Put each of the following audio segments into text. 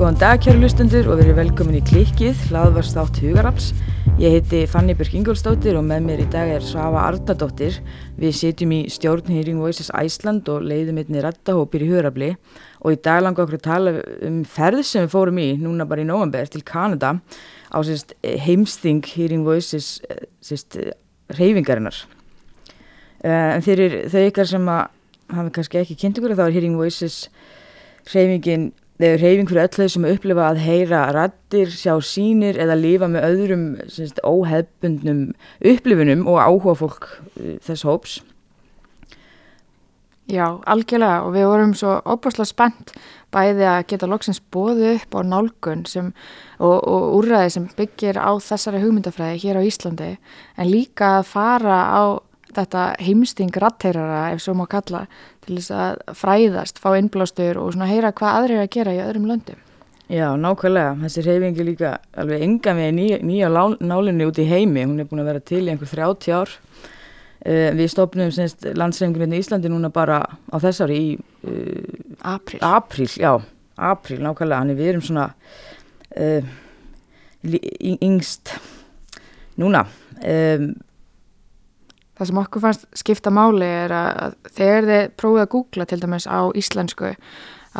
Góðan dag kæru lustendur og verið velkomin í klikkið, hlaðvars þátt Hugarafls. Ég heiti Fanny Björk Ingólfsdóttir og með mér í dag er Svafa Ardadóttir. Við sitjum í stjórn Hearing Voices Æsland og leiðum einni rattahópir í Hugarafli og í dag langar okkur að tala um ferð sem við fórum í núna bara í november til Kanada á sérst, heimsting Hearing Voices sérst, reyfingarinnar. En fyrir þau ykkar sem hafa kannski ekki kynnt ykkur þá er Hearing Voices reyfingin Þegar reyfing fyrir öll þau sem upplifa að heyra rattir, sjá sínir eða lifa með öðrum semst, óhefbundnum upplifunum og áhuga fólk uh, þess hóps. Já, algjörlega og við vorum svo óbúslega spennt bæði að geta loksins bóðu upp á nálgun sem, og, og úrræði sem byggir á þessari hugmyndafræði hér á Íslandi en líka að fara á þetta heimsting ratteirara ef svo má kalla til þess að fræðast, fá innblástur og svona heyra hvað aðri er að gera í öðrum löndum. Já, nákvæmlega. Þessi reyfingi líka alveg enga með nýja, nýja nálinni út í heimi. Hún er búin að vera til í einhver 30 ár. Uh, við stopnum landsreyfingunni í Íslandi núna bara á þess ári í uh, april. April, já, april, nákvæmlega. Þannig við erum svona uh, yngst núna. Um, Það sem okkur fannst skipta máli er að þegar þið prófið að googla til dæmis á íslensku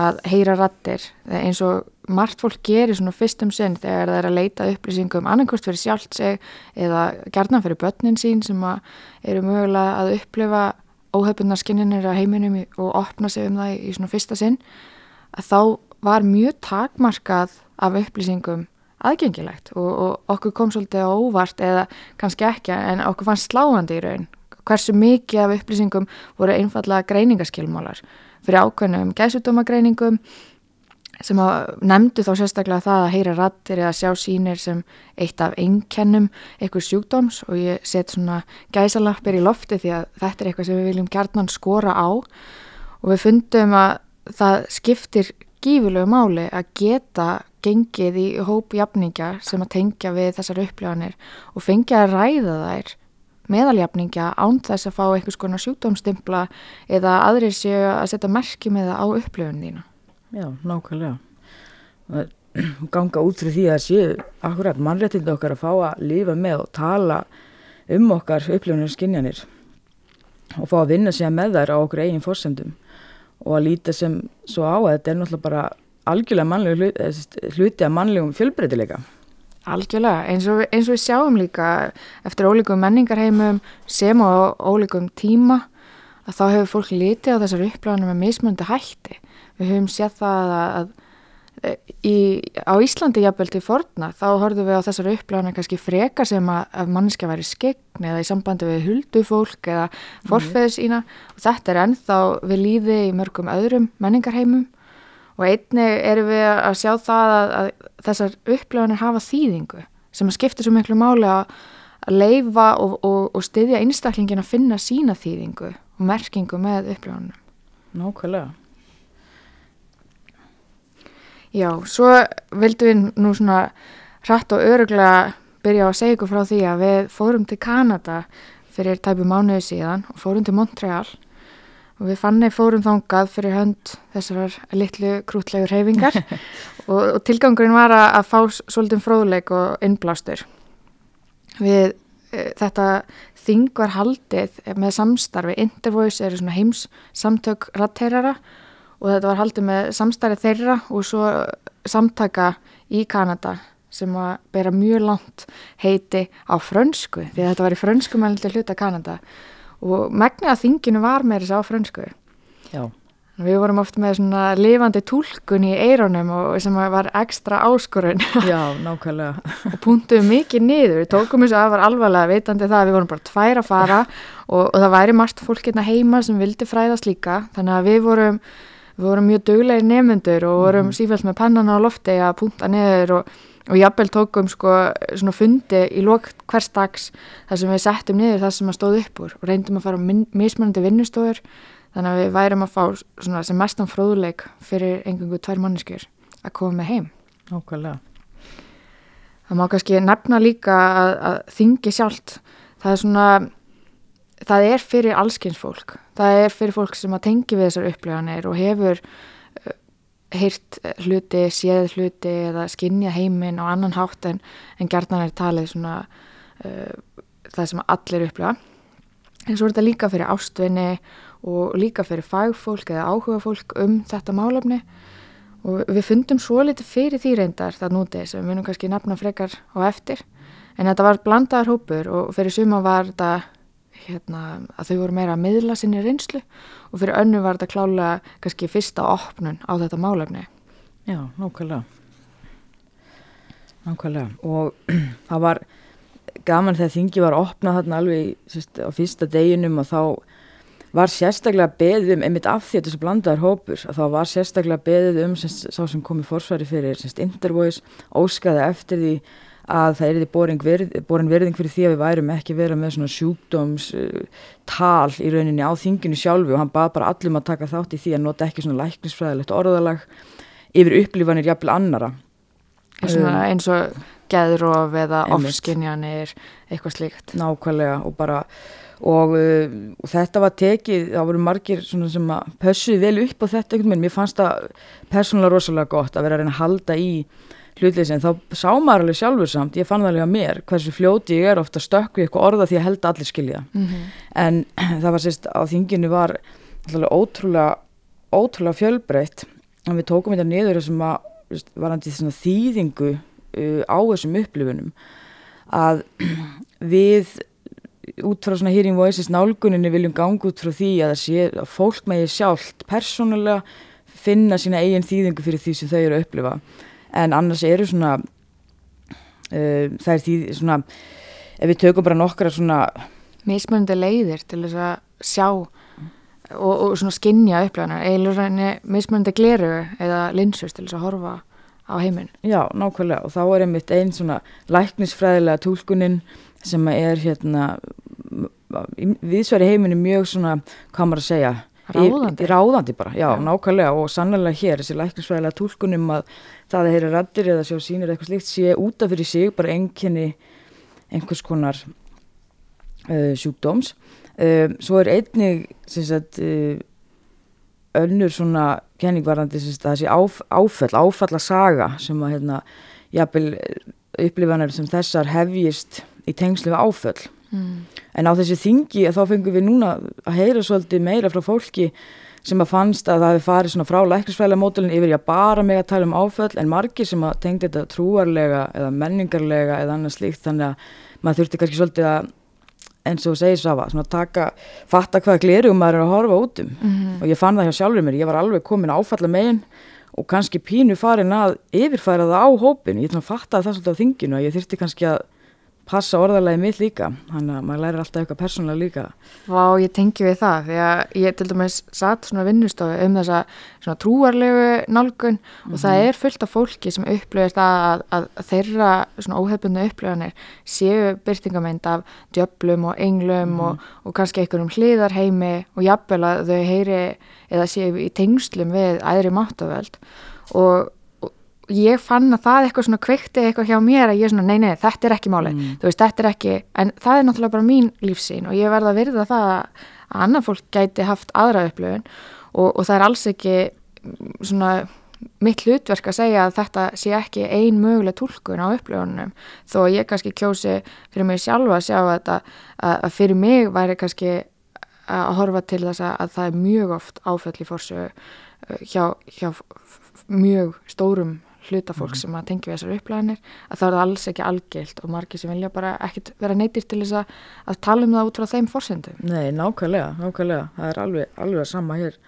að heyra rattir eins og margt fólk gerir svona fyrstum sinn þegar það er að leita upplýsingum annarkvist fyrir sjálft sig eða gerðna fyrir börnin sín sem eru mögulega að upplifa óhefbundar skinnir á heiminum og opna sig um það í svona fyrsta sinn að þá var mjög takmarkað af upplýsingum aðgengilegt og, og okkur kom svolítið á óvart eða kannski ekki en okkur fannst sláandi í raun hversu mikið af upplýsingum voru einfallega greiningaskilmálar fyrir ákveðnum gæsutdómagreiningum sem nefndu þá sérstaklega það að heyra rattir eða sjá sínir sem eitt af einkennum eitthvað sjúkdóms og ég set svona gæsalappir í lofti því að þetta er eitthvað sem við viljum gertnan skora á. Og við fundum að það skiptir gífulegu máli að geta gengið í hópjafninga sem að tengja við þessar upplifanir og fengja að ræða þær meðaljafningja án þess að fá einhvers konar sjúkdómstimpla eða aðrir séu að setja merkjum eða á upplifun þína. Já, nákvæmlega. Ganga út fyrir því að séu akkurat mannréttindu okkar að fá að lifa með og tala um okkar upplifunir skinjanir og fá að vinna sér með þær á okkur eigin fórsendum og að líta sem svo á að þetta er náttúrulega bara algjörlega mannlegu hluti, hluti af mannlegum fjölbreytileika. Algjörlega, eins og, eins og við sjáum líka eftir ólíkum menningarheimum sem á ólíkum tíma að þá hefur fólk litið á þessar upplæðanum með mismöndi hætti. Við höfum séð það að, að í, á Íslandi jafnvel til forna þá horfum við á þessar upplæðanum kannski freka sem að, mannskja væri skegn eða í sambandi við huldufólk eða forfeðis ína og þetta er ennþá við líði í mörgum öðrum menningarheimum og einni erum við að sjá það að, að þessar upplöðanir hafa þýðingu sem að skipta svo miklu máli að, leifa og, og, og styðja einstaklingin að finna sína þýðingu og merkingu með upplöðanum. Nákvæmlega. Já, svo vildum við nú svona hratt og öruglega byrja á að segja ykkur frá því að við fórum til Kanada fyrir tæpu mánuði síðan og fórum til Montreal. Og við fannir fórum þángað fyrir hönd þessar litlu krútlegu reyfingar og, og tilgangurinn var að, að fá svolítið fróðleik og innblástur. Við e, þetta þing var haldið með samstarfi, Intervoice eru svona heims samtök ratteirara og þetta var haldið með samstarfi þeirra og svo samtaka í Kanada sem að bera mjög langt heiti á frönsku því að þetta var í frönsku meðal hluta Kanada og megnið að þinginu var með þess að á frönsku Já. Við vorum oft með svona lifandi tólkun í eironum og sem var ekstra áskorun Já, nákvæmlega. og punktuðum mikið niður. Við tókum þess að var alvarlega vitandi það að við vorum bara tvær að fara og, og það væri margt fólk hérna heima sem vildi fræðast líka. Þannig að við vorum, við vorum mjög duglegir nefnendur og vorum sífælt með pannan á lofti að punkta niður og, og jafnvel tókum sko svona fundi í lók hvers dags þar sem við settum niður það sem að stóð upp úr og reyndum að fara mismunandi vinnustofur þannig að við værum að fá svona sem mestan fróðuleik fyrir engungu tvær manneskjur að koma með heim. Nákvæmlega. Það má kannski nefna líka að, að þingi sjálft, það er svona, það er fyrir allskins fólk. Það er fyrir fólk sem að tengi við þessar upplifanir og hefur uh, heyrt hluti, séð hluti eða skinnja heiminn á annan hátt en, en gerðan er talið svona uh, það sem allir upplifa. En svo er þetta líka fyrir ástvinni og líka fyrir fagfólk eða áhuga fólk um þetta málefni og við fundum svo litið fyrir því reyndar það núti sem við munum kannski nefna frekar á eftir en þetta var blandaðar hópur og fyrir suma var þetta hérna, að þau voru meira að miðla sinni reynslu og fyrir önnu var þetta klálega kannski fyrsta opnun á þetta málefni Já, nákvæmlega. Nákvæmlega. Og það var gaman þegar þingi var opnað þarna alveg sérst, á fyrsta deginum og þá var sérstaklega beðið um, einmitt af því að þessu blandaðar hópur, þá var sérstaklega beðið um sérst, sá sem kom í forsvari fyrir sérst, Intervoice, óskaði eftir því að það er því borin, virð, borin virðing fyrir því að við værum ekki vera með svona sjúkdóms uh, tal í rauninni á þinginu sjálfu og hann bað bara allum að taka þátt í því að nota ekki svona læknisfræðilegt orðalag yfir upplifanir jafnvel annara. svona eins og geðrof eða ofskinjanir eitthvað slíkt. Nákvæmlega og bara og, uh, þetta var tekið, það voru margir svona sem að pössuði vel upp á þetta mér fannst það persónulega rosalega gott að vera að reyna að halda í hlutleysin, þá sá maður alveg sjálfur samt, ég fann það alveg að mér hversu fljóti ég er ofta stökk við eitthvað orða því að held að allir skilja mm -hmm. en það var sérst á þinginu var alltaf ótrúlega ótrúlega fjölbreytt en við tókum þetta niður þessum að veist, varandi svona þýðingu uh, á þessum upplifunum að við út frá svona hearing voices nálguninni viljum ganga út frá því að það sé að fólk megi sjálft persónulega finna sína eigin þýðingu fyrir því sem þau eru að upplifa en annars eru svona uh, það er því svona ef við tökum bara nokkra svona mismunandi leiðir til þess að sjá og, og svona skinja upplifanar eiginlega mismunandi gleru eða linsurs til þess að horfa á heiminn. Já, nákvæmlega. Og þá er einmitt einn svona læknisfræðilega túlkunin sem er hérna viðsværi heiminu mjög svona, hvað maður að segja Ráðandi. Í, ráðandi bara, já, Já. nákvæmlega og sannlega hér, þessi læknisfræðilega túlkunum að það að heyra raddir eða sjá sínir eitthvað slíkt sé út af fyrir sig bara einkenni einhvers konar uh, sjúkdóms uh, svo er einnig sem sagt uh, önnur svona kenningvarandi sem sagt, þessi áf, áfell, áfalla saga sem að hérna, jafnvel upplifanir sem þessar hefjist í tengslu við áföll mm. en á þessi þingi þá fengum við núna að heyra svolítið meira frá fólki sem að fannst að það hefði farið svona frá læknisfræðilega módulin yfir að bara með að tala um áföll en margir sem að tengdi þetta trúarlega eða menningarlega eða annað slíkt þannig að maður þurfti kannski svolítið að eins og segir Svafa, svona taka fatta hvað glerugum maður er að horfa út um Mm. og ég fann það hjá sjálfur mér, ég var alveg komin áfalla megin og kannski pínu farin að yfirfæra það á hópin, ég fatta það svolítið á þinginu að ég þyrfti kannski að passa orðalagi mitt líka, þannig að maður lærir alltaf eitthvað persónulega líka. Vá, ég tengi við það því að ég til dæmis satt svona vinnustofu um þessa svona trúarlegu nálgun og það er fullt af fólki sem það að, að, þeirra svona óhefbundu upplifanir séu byrtingamend af djöflum og englum og, og kannski einhverjum hliðarheimi og jafnvel að þau heyri eða séu í tengslum við æðri máttavöld. Og og ég fann að það eitthvað svona kveikti eitthvað hjá mér að ég svona, nei, nei, þetta er ekki máli þú veist, þetta er ekki, en það er náttúrulega bara mín lífsýn og ég verða að virða það að annar fólk gæti haft aðra upplöfun og, og það er alls ekki mm, svona mitt hlutverk að segja að þetta sé ekki ein möguleg túlkun á upplöfunum þó ég kannski kjósi fyrir mig sjálfa að sjá að, þetta, að, fyrir mig væri kannski að horfa til þess að, að það er mjög oft áföll í fórsögu uh, hjá, hjá mjög stórum hluta fólk sem að tengja við þessar upplæðanir að það er alls ekki algilt og margir sem vilja bara ekkit vera neytir til þess að, að tala um það út frá þeim fórsendum. Nei, nákvæmlega, nákvæmlega, það er alveg, alveg sama hér.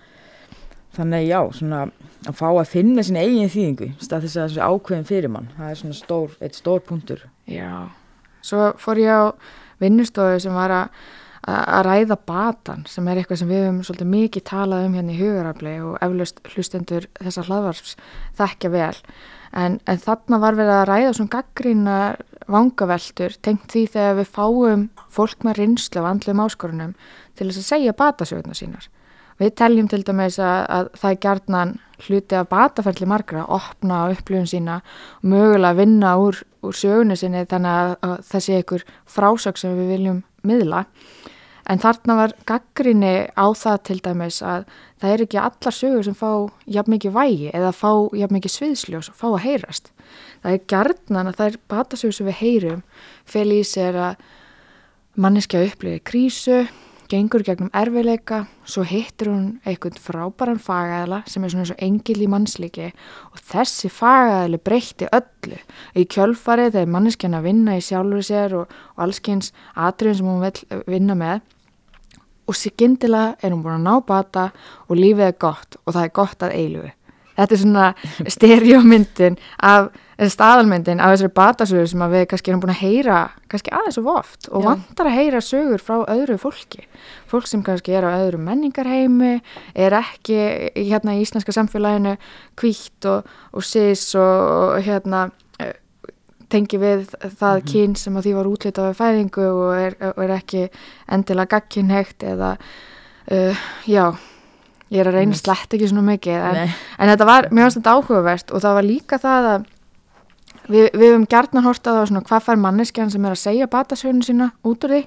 þannig já, svona að fá að finna sín eigin þýðingu stað þess að þessu ákveðin fyrir mann það er svona stór, eitt stór punktur Já, svo fór ég á vinnustofu sem var að að ræða batan sem er eitthvað sem við höfum svolítið mikið talað um hérna í hugarafli og eflaust hlustendur þessar hlaðvarps þekkja vel en, en þarna var verið að ræða svona gaggrína vangaveltur tengt því þegar við fáum fólk með rinslu af andlum áskorunum til þess að segja batasöguna sínar. Við teljum til dæmis að, að það er gerðnan hluti af bataferli margra að opna upplifun sína og mögulega vinna úr, úr sögunu sinni þannig að, að þessi einhver frásög sem við viljum miðla. En þarna var gaggrinni á það til dæmis að það er ekki allar sögur sem fá jafn mikið vægi eða fá jafn mikið sviðsljós og fá að heyrast. Það er gerðnan að það er batasögur sem við heyrum fel í sér að manneskja upplifir krísu, gengur gegnum erfileika, svo hittir hún einhvern frábæran fagæðla sem er svona eins og engil í mannsliki og þessi fagæðli breytti öllu. Í kjölfarið þegar manneskjan að vinna í sjálfur sér og, og allskyns atriðin sem hún vil vinna með og sigindilega er hún búin að ná bata og lífið er gott og það er gott að eiluðu. Þetta er svona styrjómyndin af, staðalmyndin af þessari batasögur sem við kannski erum búin að heyra kannski aðeins of oft og Já. vantar að heyra sögur frá öðru fólki. Fólk sem kannski er á öðru menningarheimi, er ekki hérna í íslenska samfélaginu kvítt og, og sís og, og hérna tengi við það mm -hmm. kyn sem að því var útlitað við fæðingu og er, og er ekki endilega gagkinhegt eða uh, já ég er að reyna slett ekki svona mikið en, en þetta var mjög aðstænt áhugavert og það var líka það að við, við höfum gertna hortað á svona hvað fær manneskjan sem er að segja batasögunu sína út úr því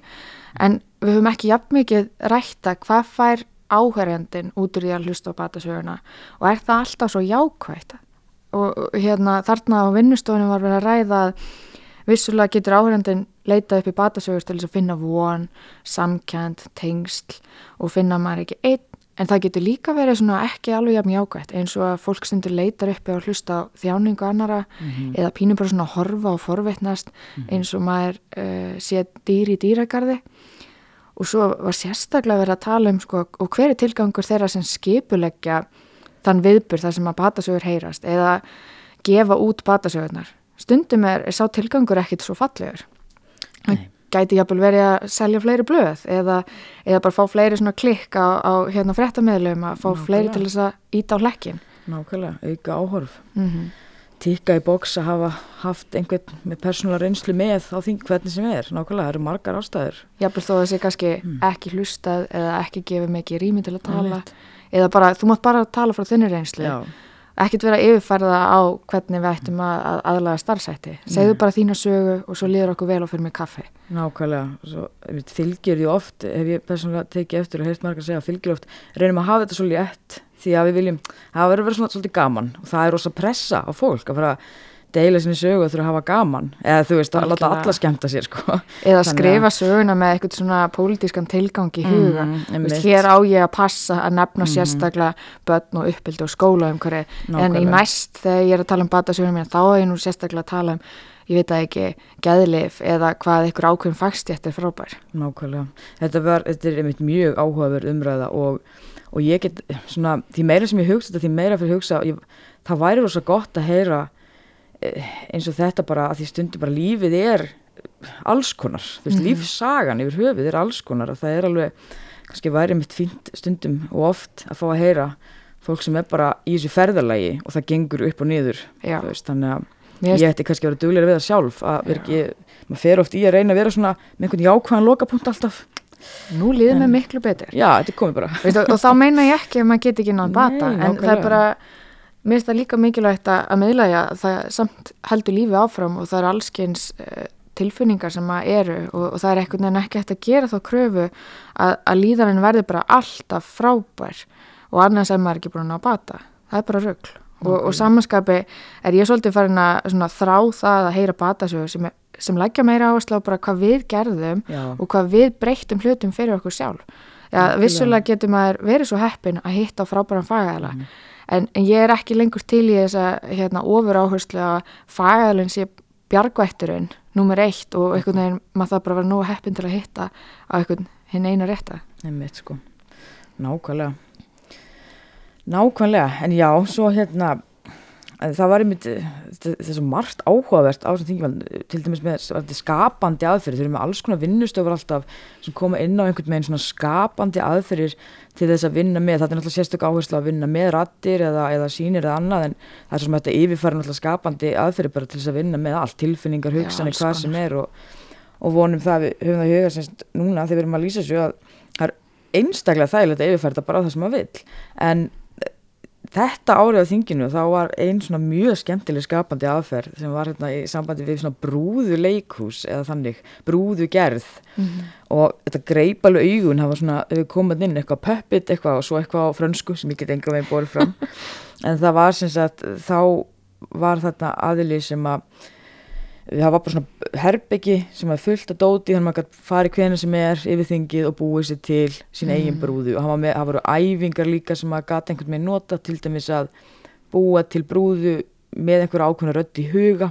en við höfum ekki jafn mikið rætta hvað fær áherjandin út úr því að hlusta á batasöguna og er það alltaf svo jákvægt og hérna þarna á vinnustofunum var verið að ræða að vissulega getur áherjandin leita upp í batasögur til þess að finna von, samkjönd, tengsl og finna maður ekki einn En það getur líka verið svona ekki alveg jafn jákvæmt eins og að fólk stundur leitar uppi á hlusta á þjáningu annara mm -hmm. eða pínur bara svona að horfa og forvetnast -hmm. eins og maður uh, sé dýr í dýragarði og svo var sérstaklega verið að tala um sko og hver er tilgangur þeirra sem skipuleggja þann viðbur þar sem að batasögur heyrast eða gefa út batasögurnar. Stundum er, er sá tilgangur ekkit svo fallegur. Nei gæti jápil verið að selja fleiri blöð eða, eða bara fá fleiri svona klikk á, á hérna fréttameðlum að fá Nákvæmlega. fleiri til þess að íta á hlekkin Nákvæmlega, auka áhorf mm -hmm. Tikka í bóks að hafa haft einhvern með persónulega reynslu með á því hvernig sem er, nákvæmlega, það eru margar ástæður Jápil þó að sé kannski mm. ekki hlustað eða ekki gefið mikið rými til að tala eða bara, þú mátt bara tala frá þunni reynslu. Já. Ekkert vera að yfirfærða á hvernig við ættum að, að aðlaga starfsætti segðu Nei. bara þína sögu og svo liður okkur vel og fyrir mig kaffi. Nákvæmlega, svo, fylgjur því oft hef ég persónulega tekið eftir og heilt marga að segja fylgjur oft, reynum að hafa þetta svo létt. Því að við viljum, það verður verið svona svolítið gaman. Og það er rosa pressa á fólk að fara að deila sinni sögu og þurfa að hafa gaman. Eða þú veist, að láta alla skemta sér sko. eða skrifa söguna með eitthvað svona pólitískan tilgang í huga. Mm, veist, hér á ég að passa að nefna mm. sérstaklega börn og uppbyldu og skóla um hverju en í næst þegar ég er að tala um batasögunum mín þá er ég nú sérstaklega að tala um ég veit að ekki, geðlif eða hvað ykkur ákveðum fagstjætt er frábær. Nákvæmlega, þetta, var, þetta er einmitt mjög áhugaverð umræða og, og ég get svona, því meira sem ég hugsa þetta, því meira fyrir hugsa ég, það væri rosa gott að heyra eins og þetta bara að því stundum bara lífið er alls konar, þú veist, mm. lífsagan yfir höfuð er alls konar og það er alveg kannski væri mitt fínt stundum og oft að fá að heyra fólk sem er bara í þessu ferðarlægi og það gengur upp og niður veist, þannig að Ég, ég ætti kannski að vera duglega við það sjálf að vera ekki, maður fer oft í að reyna að vera svona með einhvern jákvæðan lokapunkt alltaf. Nú líður mér miklu betur. Já, þetta er komið bara. Veistu, og þá meina ég ekki að maður geti ekki nátt bata en nákvæmlega. það er bara Mér finnst það líka mikilvægt að meðlæga að það samt heldur lífi áfram og það er allskeins uh, tilfinningar sem að eru og, og það er ekkert en ekki eftir að gera þá kröfu að, að líðarinn verði bara alltaf frábær og annars er maður ekki búin að bata. Það er bara rögl og, og samanskapi er ég svolítið farin að þrá það að heyra batasögur sem, sem leggja meira áherslu á bara hvað við gerðum Já. og hvað við breyttum hlutum fyrir okkur sjálf. Já, vissulega getur maður verið svo heppin að hitta á frábæran fagæðala mm en, en ég er ekki lengur til í þess að hérna, ofur áherslu að fagæðalinn sé bjargvætturinn nummer eitt og einhvern veginn maður það bara vera nú heppin til að hitta á einhvern hinn eina rétta. Nei mitt sko, nákvæmlega. Nákvæmlega, en já, svo hérna það var einmitt þessu margt áhugavert á þessum þingum til dæmis með skapandi aðferðir. Þau eru með alls konar vinnustofur alltaf sem koma inn á einhvern veginn svona skapandi aðferðir til þess að vinna með. Þetta er náttúrulega sérstök áherslu að vinna með rattir eða, eða sínir eða annað en það er svo sem þetta yfirfæra náttúrulega skapandi aðferðir bara til þess að vinna með allt. Tilfinningar, hugsanir, hvað sem er og, og vonum það við höfum það í huga semst núna þegar við erum að lýsa svo að það er einstaklega þægilegt að yfirfæra bara það sem maður vil en þetta árið á þinginu þá var einn svona mjög skemmtileg skapandi aðferð sem var hérna í sambandi við svona brúðu leikhús eða þannig, brúðu gerð mm -hmm. og þetta greip alveg augun, var svona, komum inn eitthvað puppet eitthvað og svo eitthvað á frönsku sem ég get enga veginn borðið fram en það var sem sagt, þá var þarna aðili sem að það var bara svona herbyggi sem var fullt af dóti þannig að maður farið hvernig sem er yfir þingið og búið sér til sín mm. eigin brúðu og það voru æfingar líka sem maður gæti einhvern veginn nota til dæmis að búa til brúðu með einhver ákveðna rödd í huga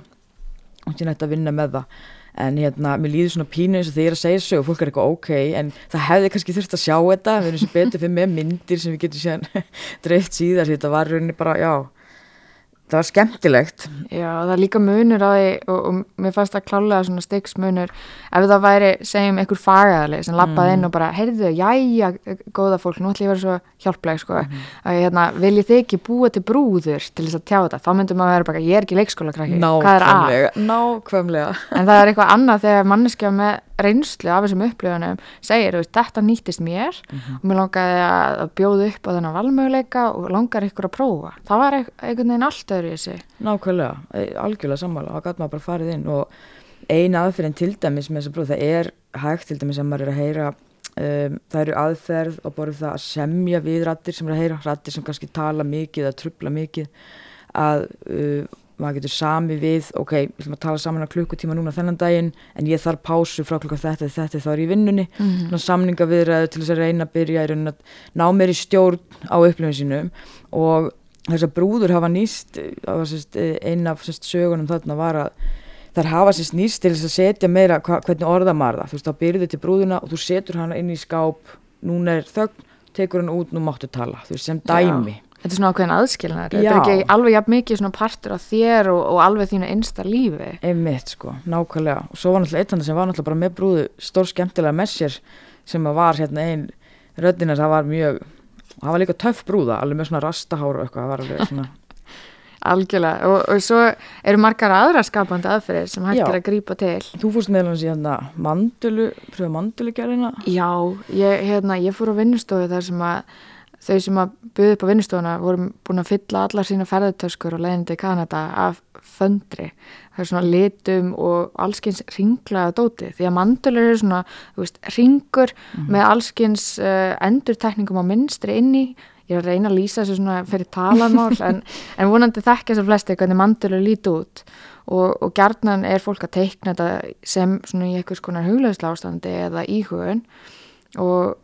og til nætt að vinna með það en hérna, mér líður svona pínu eins og þegar ég er að segja svo og fólk er eitthvað ok, en það hefði kannski þurft að sjá þetta, við erum sem betur fyrir með myndir sem við getum sér dreift síðar, þetta var rauninni bara, já það var skemmtilegt Já, það er líka munur á því og, og mér fannst það klálega svona styggsmunur ef það væri, segjum, einhver fagaðali sem lappaði mm. inn og bara, heyrðu, jæja góða fólk, nú ætlum ég að vera svo hjálpleg sko, mm. að hérna, viljið þið ekki búa til brúður til þess að tjá þetta þá myndum maður að vera bara, ég er ekki leikskóla krakki hvað er að? Nákvæmlega En það er eitthvað annað þegar manneskja með reynslu af þessum upplöfunum segir, veist, þetta nýttist mér mm -hmm. og mér langaði að bjóða upp á þennan valmöguleika og langar ykkur að prófa. Það var einhvern veginn allt öðru í þessu. Nákvæmlega, e, algjörlega sammála. Það gæti maður bara farið inn og eina aðferðin til dæmis með þessa brúð, það er hægt til dæmis að maður er að heyra um, það eru aðferð og bara það að semja við rattir sem er að heyra, rattir sem kannski tala mikið eða trubla mikið að uh, maður getur sami við, ok, við ætlum að tala saman á klukkutíma núna þennan daginn en ég þarf pásu frá klukka þetta, þetta þá er ég í vinnunni. Mm -hmm. samninga viðræðu til þess að reyna að byrja að ná mér í stjórn á upplifinu sínum. Og þess að brúður hafa nýst eina af sérst, sögunum þarna var að þar hafa sérst nýst til þess að setja meira hva, hvernig orða maður það, þú veist þá byrjuðu til brúðuna og þú setur hana inn í skáp núna er þögn, tekur hann út, nú máttu tala. Þú veist sem dæmi. Já Þetta er svona ákveðin aðskilnar, þetta er ekki alveg jafn mikið svona partur af þér og, og alveg þínu einsta lífi. Einmitt sko, nákvæmlega og svo var náttúrulega eitt sem var náttúrulega bara með brúðu stór skemmtilega með sér sem var hérna einn röddinar, það var mjög, það var líka töff brúða, alveg með svona rastaháru og eitthvað, það var alveg svona. Algjörlega og, og svo eru margar aðra skapandi aðferðir sem hægt er að grýpa til. Þú fórst meðal hans í hérna mandulu, pröfa mandulugerðina? Já, ég, hérna, ég fór á vinnustofu þar sem að þau sem að buði upp á vinnustofuna voru búin að fylla allar sína ferðartöskur og leiðindi í Kanada af föndri. Það er svona litum og allskins ringlaða dóti því að mandulur eru svona veist, ringur mm -hmm. með allskins uh, endurtekningum á minnstri inni. Ég er að reyna að lýsa þessu svona fyrir talamál en, en vonandi þekkja þessar flesti hvernig mandulur líti út. Og, og gerðnan er fólk að teikna þetta sem svona í einhvers konar huglausla ástandi eða íhugun. Og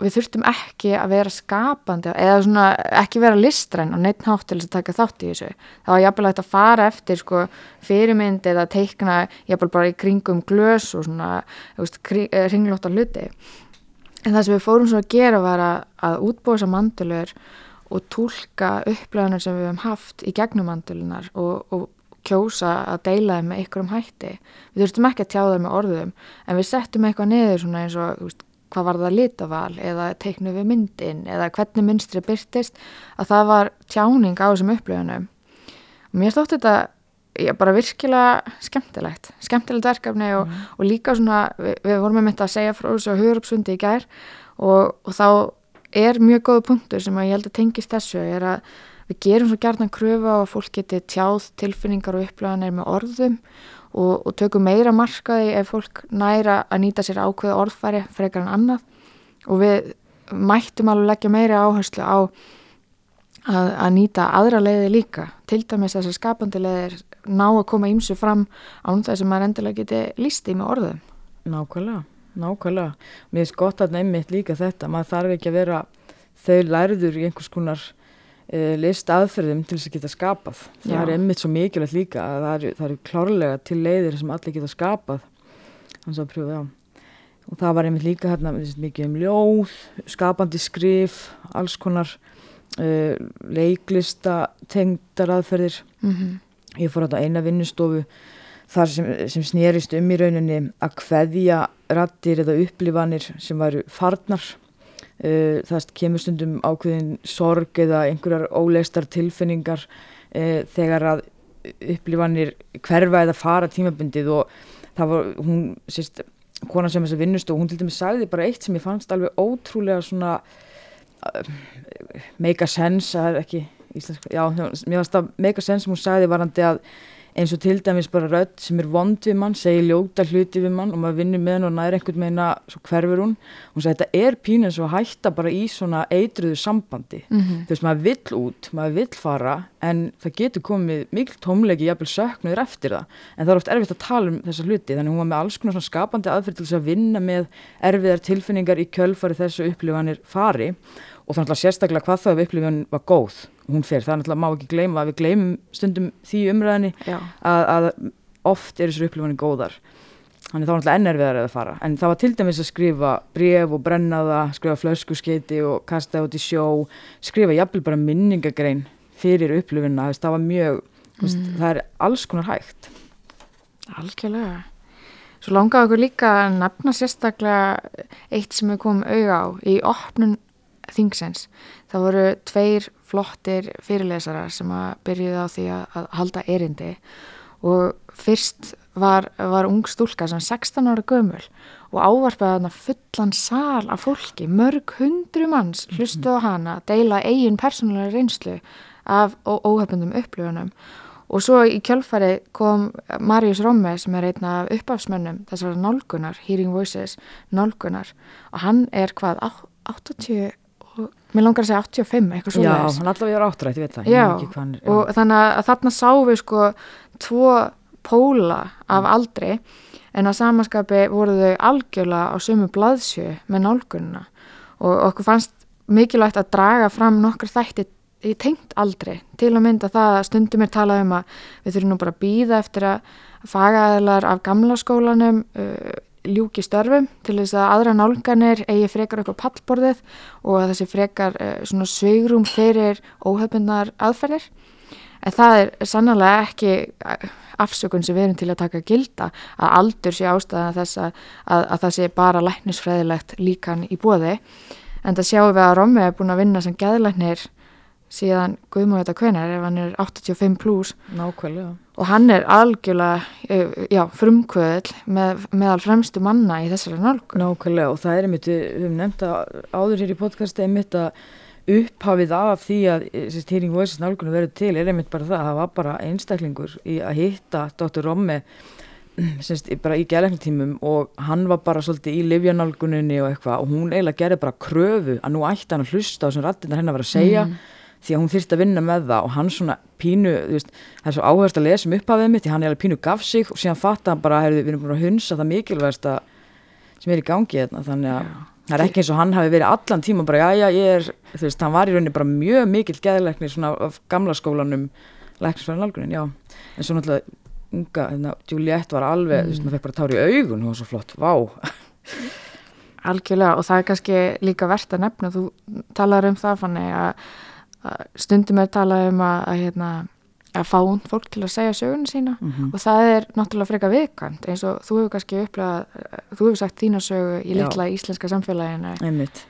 við þurftum ekki að vera skapandi eða svona ekki vera listræn og neitt nátt til þess að taka þátt í þessu. Þá var jafnvel að fara eftir sko fyrirmynd eða teikna jafnvel bara í kringum glös og svona ringlóta eh, hluti. En það sem við fórum svo að gera var að, að útbúa þessar mandulur og tólka upplöðunar sem við hefum haft í gegnum mandulunar og, og kjósa að deila þeim með ykkur um hætti. Við þurftum ekki að tjá þeim með orðum en við settum eitthvað niður svona eins og hvað var það litaval eða teiknu við myndin eða hvernig mynstri byrtist að það var tjáning á þessum upplöfunum og mér stótt þetta já, bara virkilega skemmtilegt skemmtilegt verkefni og, mm. og líka svona við, við vorum með þetta að segja frá þessu hugurupsundi í gær og, og þá er mjög góða punktur sem að ég held að tengist þessu er að við gerum svo gert að kröfu á að fólk geti tjáð tilfinningar og upplöfunir með orðum og, og tökum meira markaði ef fólk næra að nýta sér ákveð orðfæri frekar en annað. Og við mættum alveg leggja meira áherslu á að, að nýta aðra leiði líka. Til dæmis þessar skapandi leiðir ná að koma ímsu fram án þess að maður endilega geti lísti með orðum. Nákvæmlega, nákvæmlega. Mér finnst gott að nefnit líka þetta maður þarf ekki að vera þau læriður í einhvers konar list aðferðum til þess að geta skapað. Það Já. er einmitt svo mikilvægt líka að það eru, það eru klárlega til leiðir sem allir geta skapað. Þannig að það og það var einmitt líka hérna mikið um ljóð skapandi skrif, alls konar uh, leiklista tengdar aðferðir. Mm ég fór á eina vinnustofu þar sem, sem snerist um í rauninni að kveðja rattir eða upplifanir sem væru farnar það kemur stundum ákveðin sorg eða einhverjar óleistar tilfinningar uh, þegar að upplifanir hverfa eða fara tímabundið og það var hún sérst, konan sem þess að vinnustofu, hún til dæmis sagði bara eitt sem ég fannst alveg ótrúlega svona uh, make a sense, það er ekki íslenska, já, mér varst að make a sense sem hún sagði varandi að eins og til dæmis bara rödd sem er vond við mann segir ljóta hluti við mann og maður vinnir með henn og næri einhvern meina svo hverfur hún. Hún sagði þetta er pínu eins og hætta bara í svona eitruðu sambandi. Mm -hmm. þú veist maður vill út, maður vill fara en það getur komið mikil tómlegi jafnvel söknuður eftir það. En það er oft erfitt að tala um þessa hluti þannig hún var með alls konar svona skapandi aðferð til þess að vinna með erfiðar tilfinningar í kjölfari þessu upplifanir fari og þannig að sérstaklega hvað það upplifun var góð. Hún fer, það er náttúrulega má ekki gleyma að við gleymum stundum því umræðinni að, að oft er þessar upplifanir góðar. Þannig þá er náttúrulega ennærviðar að fara. En það var til dæmis að skrifa bref og brenna það skrifa flöskuskeiti og kasta út í sjó skrifa jafnvel bara minningagrein fyrir upplifunna það var mjög, mm. veist, það er alls konar hægt. Algjörlega. Svo langaðu okkur líka að nefna sérstaklega eitt sem við komum auða á í opnun þingsens. Það voru tveir flottir fyrirlesarar sem að byrjuði á því að, halda erindi og fyrst var, var ung stúlka sem 16 ára gömul og ávarpaði hana fullan sal af fólki, mörg hundru manns hlustuði á hana deila eigin persónulega reynslu af óhefnundum upplifunum og svo í kjölfari kom Marius Romme sem er einna af uppafsmönnum þessara nálgunar, Hearing Voices nálgunar og hann er hvað 80 mér langar að segja 85 eitthvað svo Já, hann allavega er áttrætt, ég veit það Já, hann, og þannig að þarna sá við sko tvo póla af mm. aldri en að samanskapi voru þau algjörlega á sömu blaðsjö með nálgununa og okkur fannst mikilvægt að draga fram nokkur þætti í tengt aldri til að mynda það að stundum er talað um að við þurfum nú bara að býða eftir að fagaðilar af gamla skólanum uh, ljúki störfum til þess að aðra nálganir eigi frekar á pallborðið og að þessi frekar uh, svona sögrum fyrir óhefbundar aðferðir. En það er sannlega ekki eh, afsökun sem við erum til að taka gilda að aldur sé ástæðan þess að, að, að það sé bara læknisfræðilegt líkan í bóði. En það sjáum við að Romme er búin að vinna sem gæðlæknir síðan Guðmóð þetta kvenar ef hann er 85 pluss og hann er algjörlega eh, já, frumkvöðl með, meðal fremstu manna í þessari nálgun Nákvæmlega og það er einmitt, við höfum nefnt að áður hér í podcasti einmitt að upphafið af því að Hearing Voices nálgunum verður til er einmitt bara það að það var bara einstaklingur í að hitta Dr. Romme semst bara í gæleiknatímum og hann var bara svolítið í livjanálguninni og eitthvað og hún eiginlega gerði bara kröfu að nú ætti hann að hlusta á þessum rattinnar hennar var að segja mm því að hún þyrst að vinna með það og hann svona pínu, veist, það er svo áherslu að lesa um upphafið mitt því hann er alveg pínu gaf sig og síðan fatta hann bara, heyrðu, við erum búin að hunsa það mikilvægast að sem er í gangi þarna, þannig að það er ekki eins og hann hafi verið allan tíma bara, já, já, ég er, þú veist, hann var í rauninni bara mjög mikil geðleiknir svona af gamla skólanum læknisfæðan algunin, já, en svo náttúrulega unga, hérna, Juliette var alveg, mm. þú veist, maður fekk bara tári í augun, hún var svo flott, vá. Algjörlega og það er kannski líka verðt að nefna, þú talar um það fannig að stundum er talað um að, að, hérna, að fá und fólk til að segja söguna sína. Mm -hmm. og það er náttúrulega freka viðkvæmt eins og þú hefur kannski upplegað þú hefur sagt þína sögu í litla íslenska samfélaginu. Einmitt.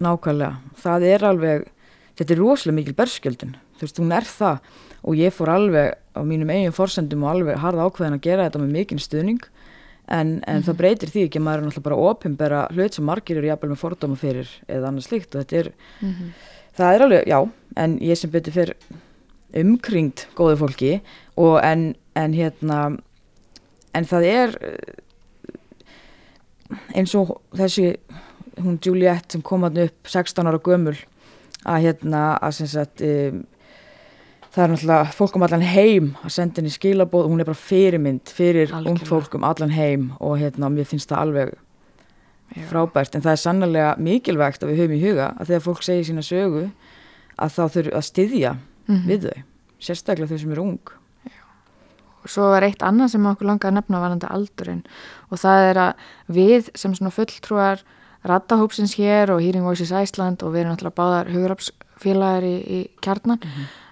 Nákvæmlega, það er alveg þetta er rosalega mikil berskjöldun. Þú veist, hún er það. Og ég fór alveg á mínum eigin forsendum og alveg harða ákveðin að gera þetta með mikinn stuðning. En, en mm -hmm. það breytir því ekki að maður er náttúrulega bara opimbera hlut sem margir eru jafnvel með fordóma fyrir eða annars slikt og þetta er mm -hmm það er alveg, já, en ég sem betur fyrir umkringt góðu fólki og en, en hérna en það er eh, eins og þessi hún Juliette sem kom hann upp 16 ára gömul að hérna að sem sagt um, það er náttúrulega fólk um allan heim að senda henni skilabóð, hún er bara fyrirmynd fyrir ung fólk um allan heim og hérna mér finnst það alveg. Frábært en það er sannlega mikilvægt að við höfum í huga að þegar fólk segir sína sögu að þá þurfum að styðja mm -hmm. við þau, sérstaklega þau sem eru ung Já. og svo er eitt annað sem okkur langar að nefna varandi aldurinn og það er að við sem svona fulltrúar rattahópsins hér og Hearing Voices Iceland og við erum náttúrulega báðar hugurapsfélagar í, í kjarnan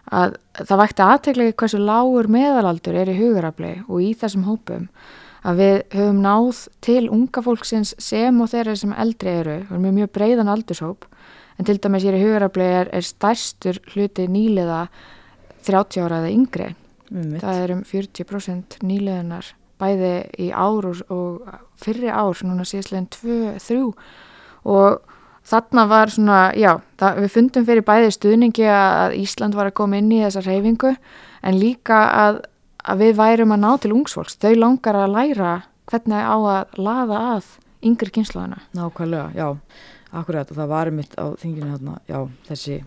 að það vækti aðteglegi hversu lágur meðalaldur er í hugurapli og í þessum hópum að við höfum náð til unga fólksins sem og þeirra sem eldri eru, við erum mjög breiðan aldurshóp en til dæmis hér í hugurapli er, er stærstur hluti nýliða 30 ára eða yngri. Einmitt. það er um 40% nýliðunar bæði í ár og, fyrri ár, núna síðastlegin 2-3 og þarna var svona, já, það, við fundum fyrir bæði stuðningi að Ísland var að koma inn í þessa reyfingu en líka að, að við værum að ná til ungsfólks, þau langar að læra hvernig á að laða að yngri kynslaðana. Nákvæmlega, já, akkurat og það var mitt á þinginu hérna, já, þessi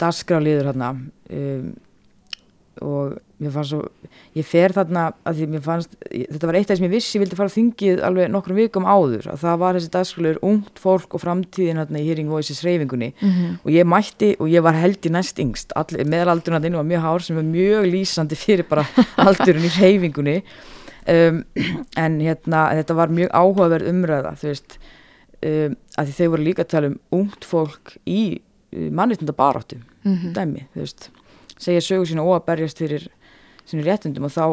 dasgráliður hérna um, og mér fannst svo, ég fer þarna að því mér fannst, þetta var eitt af það sem ég vissi ég vildi fara á þingið alveg nokkrum vikum áður að það var þessi dasgráliður ungt fólk og framtíðin hérna í Hearing Voices reyfingunni Mm -hmm. og ég mætti og ég var held í næst yngst meðalaldurinn að inn var mjög hár sem er mjög lýsandi fyrir bara aldurinn í reyfingunni um, en hérna þetta var mjög áhugaverð umræða þú veist um, að því þau voru líka að tala um ungt fólk í uh, mannréttinda baráttu Mhm. dæmi, þú veist segja sögu sína og að berjast fyrir sínu réttindum og þá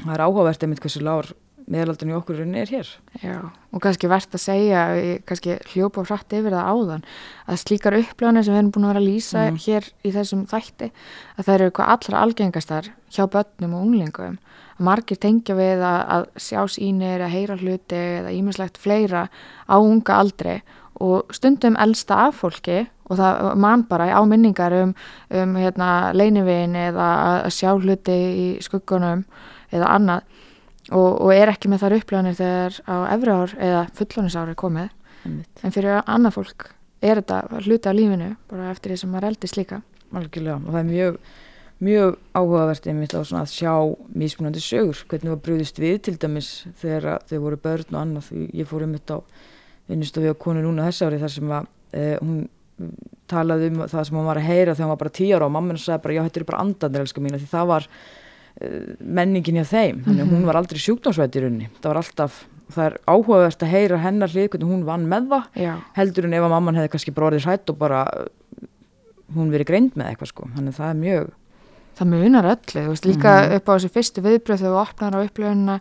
það er áhugavert einmitt hversu lár meðalaldurinn í okkur er hér Já, og kannski verðt að segja, kannski hljópa hratt yfir það áðan, að slíkar upplöðanir sem við erum búin að vera að lýsa Mhm. hér í þessum þætti, að það eru eitthvað allra algengastar hjá börnum og unglingum. Að margir tengja við að, að sjá sínir, að heyra hluti eða ímislegt fleira á unga aldri og stundum elsta af fólki og það mann bara á minningar um, um hérna, leinivin eða að sjá hluti í skuggunum eða annað. Og, og er ekki með þar upplöðanir þegar á efri ár eða fullónisári komið. Einmitt, en fyrir annað fólk er þetta hluti af lífinu bara eftir því sem maður eldist líka. Algjörlega. Og það er mjög mjög áhugavert einmitt á svona að sjá mismunandi sögur, hvernig var brúðist við til dæmis þegar þau voru börn og annað, Því ég fór einmitt á vinnustofi á konu núna þess ári þar sem að e, hún talaði um það sem hún var að heyra þegar hún var bara tíu ára og mamma hennar sagði bara já þetta eru bara andanir elskar mín því það var uh, menningin hjá þeim, þannig að hún var aldrei sjúkdómsvætt í rauninni, það var alltaf það er áhugavert að heyra hennar hlið hvernig hún vann með það. Já, heldur en ef að mamman hefði kannski bara orðið hrætt og bara uh, hún verið greind með eitthvað sko. Þannig að það er mjög það munar öllu veist líka Mhm. upp á þessu fyrstu viðbröð þegar þú opnar á upplöðunina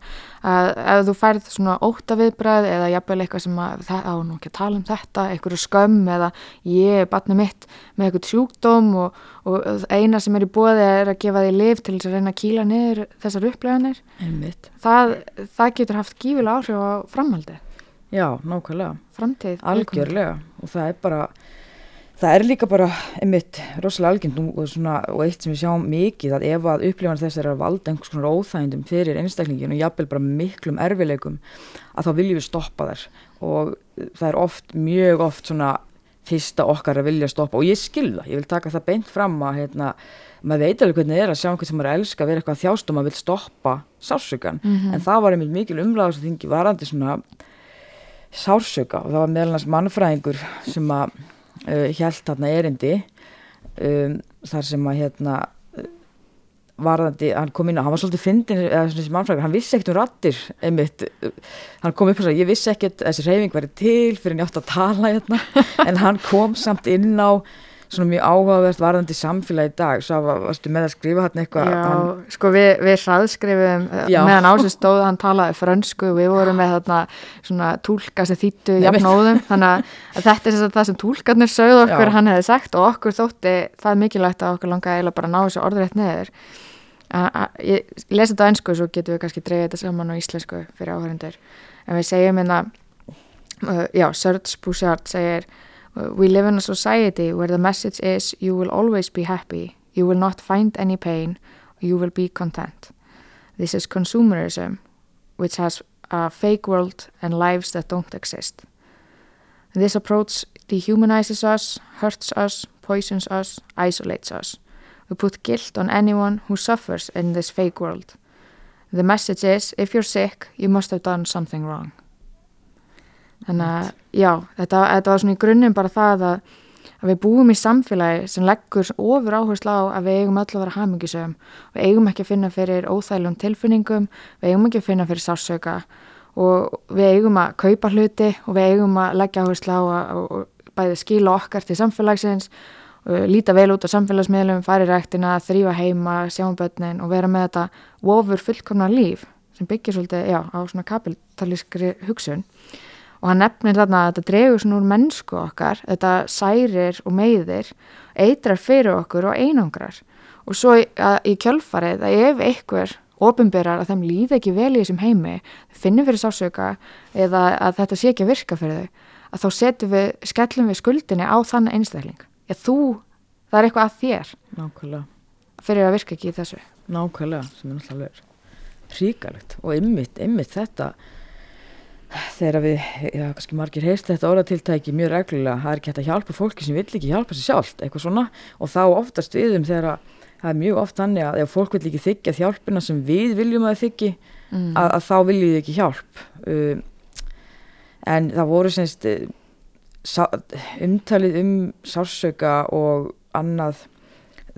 að ef þú færð svona óta viðbröð eða jafnvel eitthvað sem að það á nú ekki að tala um þetta, einhverju skömm eða ég er barnið mitt með eitthvað sjúkdóm og, og eina sem er í bóði er að gefa því lif til þess að reyna að kýla niður þessar upplöðunir einmitt. Það, það getur haft gífilega áhrif á framhaldi, já, nákvæmlega, framtíð algjörlega. Og það er bara það er líka bara einmitt rosalega algjönd og, svona, og eitt sem við sjáum mikið að ef að upplifan þess er að valda einhvers konar óþægindum fyrir einstaklingin og jafnvel bara miklum erfileikum að þá viljum við stoppa þær og það er oft, mjög oft svona fyrsta okkar að vilja stoppa og ég skil það, ég vil taka það beint fram að hérna, maður veit alveg hvernig það er að sjá einhvern sem er að elska að vera eitthvað þjást og maður vil stoppa sársökan, Mhm. en það var einmitt mikil umræða sem þingi varandi svona sársöka og það var meðal að uh, hjælt þarna erindi um, þar sem að hérna uh, varðandi, hann kom inn og hann var svolítið fyndin, eða þessi mannfræðingur, hann vissi ekkert um rattir einmitt, uh, hann kom upp og sagði, ég vissi ekkert að þessi reyfing væri til fyrir en ég átt að tala hérna, en hann kom samt inn á svona mjög áhugavert varðandi samfélagi í dag, svo var, varstu með að skrifa hérna eitthvað, Já, hann, sko við, við hraðskrifum Já. meðan ásins stóð, hann talaði frönsku við vorum með þarna svona túlka sem þýttu jafnóðum þannig að þetta er það sem túlkarnir sögðu okkur Já. hann hefði sagt og okkur þótti það mikilvægt að okkur langaði eiginlega bara að ná þessu orðrétt neður ég lesi þetta á ennsku svo getum við kannski dreigið þetta saman á íslensku fyrir áhörundur en við segjum hérna uh, já, Serge Bouchard segir We live in a society where the message is you will always be happy you will not find any pain you will be content This is consumerism which has a fake world and lives that don't exist This approach dehumanizes us, hurts us, poisons us, isolates us. We put guilt on anyone who suffers in this fake world. The message is, if you're sick, you must have done something wrong. Þannig að, já, þetta, þetta var svona í grunninn bara það að, að við búum í samfélagi sem leggur ofur áherslu á að við eigum öll að vera hamingisögum. Við eigum ekki að finna fyrir óþælum tilfinningum, við eigum ekki að finna fyrir sársöka og við eigum að kaupa hluti og við eigum að leggja áherslu á að, að bæði skila okkar til samfélagsins líta vel út á samfélagsmiðlum, fara í ræktina, þrýfa heima, sjá um börnin og vera með þetta ofur fullkomna líf sem byggir svolítið já, á svona kapitalískri hugsun og hann nefnir þarna að þetta dregur svona úr mennsku okkar, þetta særir og meiðir, eitrar fyrir okkur og einangrar og svo í, að, í kjölfarið að ef einhver ofinberar að þeim líði ekki vel í þessum heimi, finnir fyrir sásöka eða að þetta sé ekki að virka fyrir þau, að þá setjum við, skellum við skuldinni á þann einstakling. Ég þú, það er eitthvað að þér. Nákvæmlega. Fyrir að virka ekki í þessu. Nákvæmlega, sem er náttúrulega ríkalegt og ymmit, ymmit þetta þegar við, já, kannski margir heist þetta orðatiltæki mjög reglulega það er ekki hægt að hjálpa fólki sem vill ekki hjálpa sér sjálft eitthvað svona og þá oftast við um þegar það er mjög oft að ef fólk vill ekki þykja hjálpina sem við viljum að þykji mm. að, að þá viljum við ekki hjálp um, en það voru semst uh, umtalið um sársöka og annað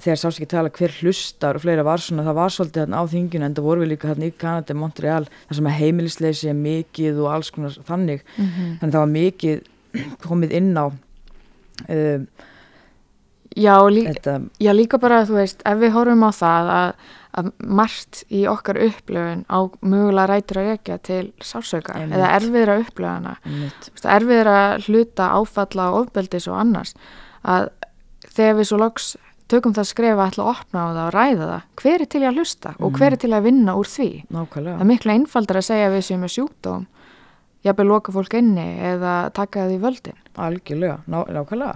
þegar sást ekki tala hver hlustar og fleira var svona, það var svolítið hérna á þingjuna en það voru við líka hérna í Kanada, Montreal þar sem heimilisleysi er mikið og alls konar þannig, mm -hmm. þannig það var mikið komið inn á um, Já, lí já, líka bara þú veist, ef við horfum á það að, að margt í okkar upplöfun á mögulega rætur að rekja til sársöka eða erfiðra upplöfuna erfiðra hluta áfalla og ofbeldis og annars að þegar við svo loks tökum það að skrefa ætla að opna á það og ræða það hver er til að hlusta mm. og hver er til að vinna úr því Nákvæmlega. það er miklu einfaldar að segja við sem er sjúkdóm jafnveg loka fólk inni eða taka það í völdin algjörlega, ná, nákvæmlega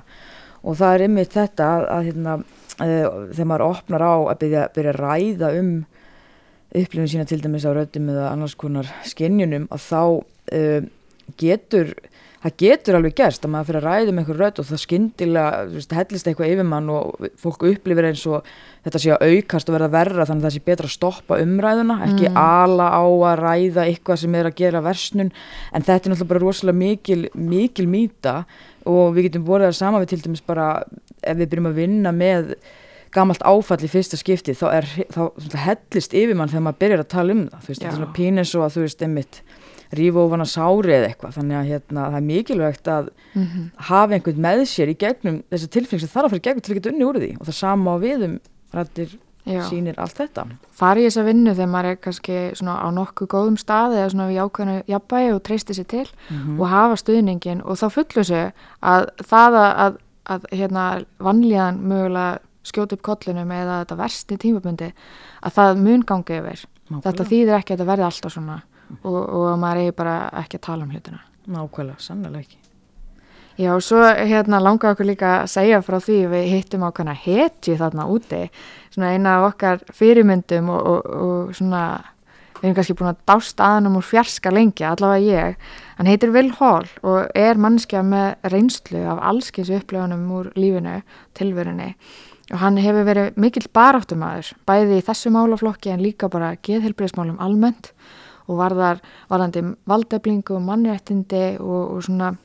og það er ymmið þetta að, að hérna, uh, þegar maður opnar á að byrja, byrja að ræða um upplifin sína til dæmis á röddum eða annars konar skinnjunum að þá uh, getur það getur alveg gerst að maður fyrir að ræða um einhver rödd og það skindilega, hellist eitthvað yfir mann og fólk upplifir eins og þetta sé að aukast og verða verra þannig að það sé betra að stoppa umræðuna, ekki mm. ala á að ræða eitthvað sem er að gera versnun, en þetta er náttúrulega bara rosalega mikil, mikil mýta og við getum borðið það sama við til dæmis bara ef við byrjum að vinna með gamalt áfall í fyrsta skipti þá, er, þá hellist yfir mann þegar maður byrjar að tala um það, veist, þetta er svona pínis og að þú veist, einmitt rífa ofan að sári eða eitthvað þannig að hérna, það er mikilvægt að mm -hmm. hafa einhvern með sér í gegnum þessi tilfeng sem þarf að fyrir gegnum til að geta unni úr því og það sama á viðum rættir sínir allt þetta Fari í þessa vinnu þegar maður er kannski á nokkuð góðum stað eða svona við ákveðinu jafnbæi og treysti sér til mm -hmm. og hafa stuðningin og þá fullu sig að það að, að, að hérna, vanlíðan mögulega skjóti upp kollinum eða þetta versti tímabundi að það mun gangi yfir. Mákulega. þetta þýðir ekki að þetta verði alltaf svona og, og maður eigi bara ekki að tala um hlutina. Nákvæmlega, sannlega ekki. Já, og svo hérna langar okkur líka að segja frá því við hittum á hana hetju þarna úti svona eina af okkar fyrirmyndum og, og, og svona við erum kannski búin að dást aðanum úr fjarska lengja, allavega ég. Hann heitir Will Hall og er mannskja með reynslu af allskins upplöfunum úr lífinu, tilverunni og hann hefur verið mikill baráttumæður bæði í þessu málaflokki en líka bara geðhelbriðsmálum almennt og varðar varðandi valdeflingu og mannrættindi og, og svona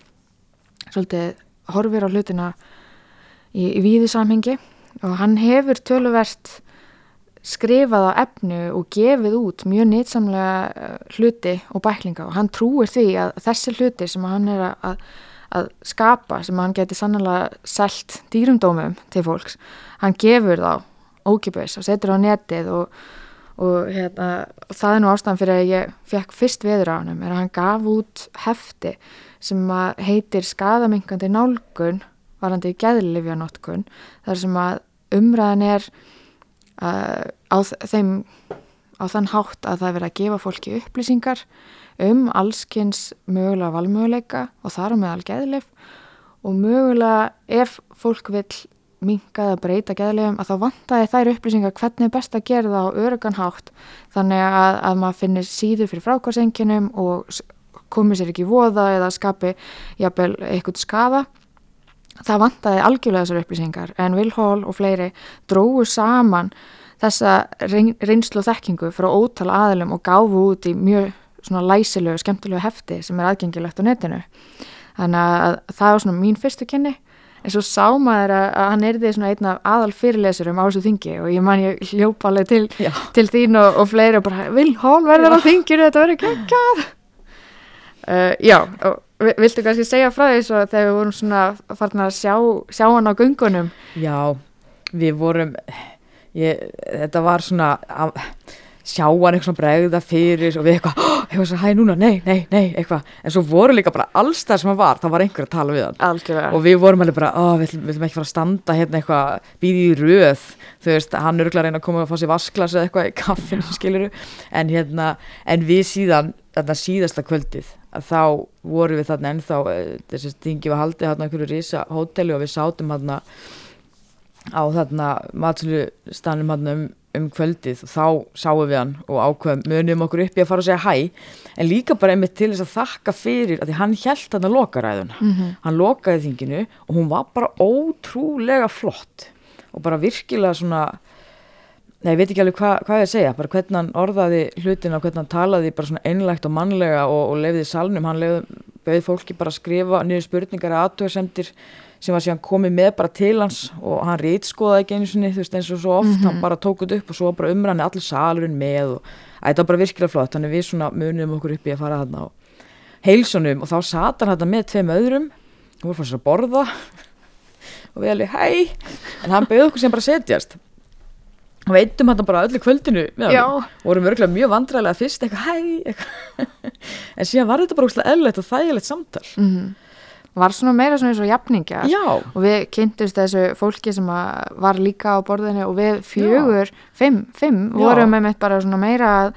svolítið horfir á hlutina í, í víðu samhengi. Og hann hefur töluvert skrifað á efnu og gefið út mjög nýtsamlega eh, hluti og bæklinga og hann trúir því að þessi hluti sem hann er að, að skapa, sem hann geti sannlega selt dýrumdómum til fólks, hann gefur þá ókipis og setur á netið og og hérna, það er nú ástæðan fyrir að ég fekk fyrst veður á hann er að hann gaf út hefti sem heitir skadamingandi nálgun varandi geðlifjanótkun þar sem að umræðan er uh, á þeim á þann hátt að það verið að gefa fólki upplýsingar um allskynns mögulega valmöguleika og þar á meðal geðlif og mögulega ef fólk vil minkað að breyta geðlegum að þá vantaði þær upplýsingar hvernig er best að gera það á öruganhátt þannig að, að maður finnir síður fyrir frákvarsenginum og komið sér ekki voða eða skapi jafnvel eitthvað skafa það vantaði algjörlega þessar upplýsingar en Will Hall og fleiri dróðu saman þessa reynslu og þekkingu frá ótala aðlum og gáfu út í mjög svona læsilegu og skemmtilegu hefti sem er aðgengilegt á netinu. Þannig að það var svona mín fyrstu kynni. En svo sá maður að, að hann erði svona einn af aðal fyrirlesurum á þessu þingi og ég man ég hljópa alveg til, til þín og, og fleiri og bara vil hól verður á þinginu? Þetta verður geggjað. Uh, já, og vi- viltu kannski segja frá því svo þegar við vorum svona farin að sjá, sjá hann á göngunum? Já, við vorum ég, þetta var svona að, sjá hann eitthvað bregða fyrir og við eitthvað, "Oh, eitthvað svo hæ núna, nei, nei, nei eitthvað, en svo voru líka bara alls það sem hann var, það var einhver að tala við hann. Algjörlega. Og við vorum alveg bara, ó, við ætlum ekki fara að standa hérna eitthvað, býði í röð. Þú veist, hann er örugglega að koma að fá sér vasklas eða eitthvað í kaffinu, skiluru en hérna, en við síðan þarna síðasta kvöldið, þá vorum við þarna ennþá, eh, þessi stingi var haldið þarna á og þarna matsölu stanum þarna um, um kvöldið og þá sáum við hann og ákveðum munum okkur upp í að fara að segja hæ en líka bara einmitt til þess að þakka fyrir að því hann held þarna lokaræðuna. Mhm. hann lokaði þinginu og hún var bara ótrúlega flott og bara virkilega svona nei, ég veit ekki alveg hva, hvað ég að segja bara hvernig hann orðaði hlutina og hvernig hann talaði bara svona einlægt og mannlega og, og lefði salnum, hann lefði bauð fólki bara að skrifa niður spurningar eða aðtöðsendir sem var síðan komið með bara til hans og hann rítskoðaði ekki einu sinni, þú veist eins og svo oft hann bara tók þetta upp og svo bara umræðan allir salurinn með og að þetta var bara virkilega flott þannig við svona munum okkur upp í að fara þarna og heilsunum og þá sat hann með tveim öðrum og voru fannst að borða og við alveg hæ? En hann bauð okkur sem bara setjast. Og veitum hann bara öllu kvöldinu hann og vorum örgulega mjög vandræðilega fyrst eitthvað eitthvað. en síðan var þetta bara óslega eðlilegt og þægilegt samtal. Mhm. Var svona meira svona eins og jafningjar. Já, og við kynntumst þessu fólki sem var líka á borðinu og við fjögur, fimm, fimm Já. vorum með mitt bara svona meira að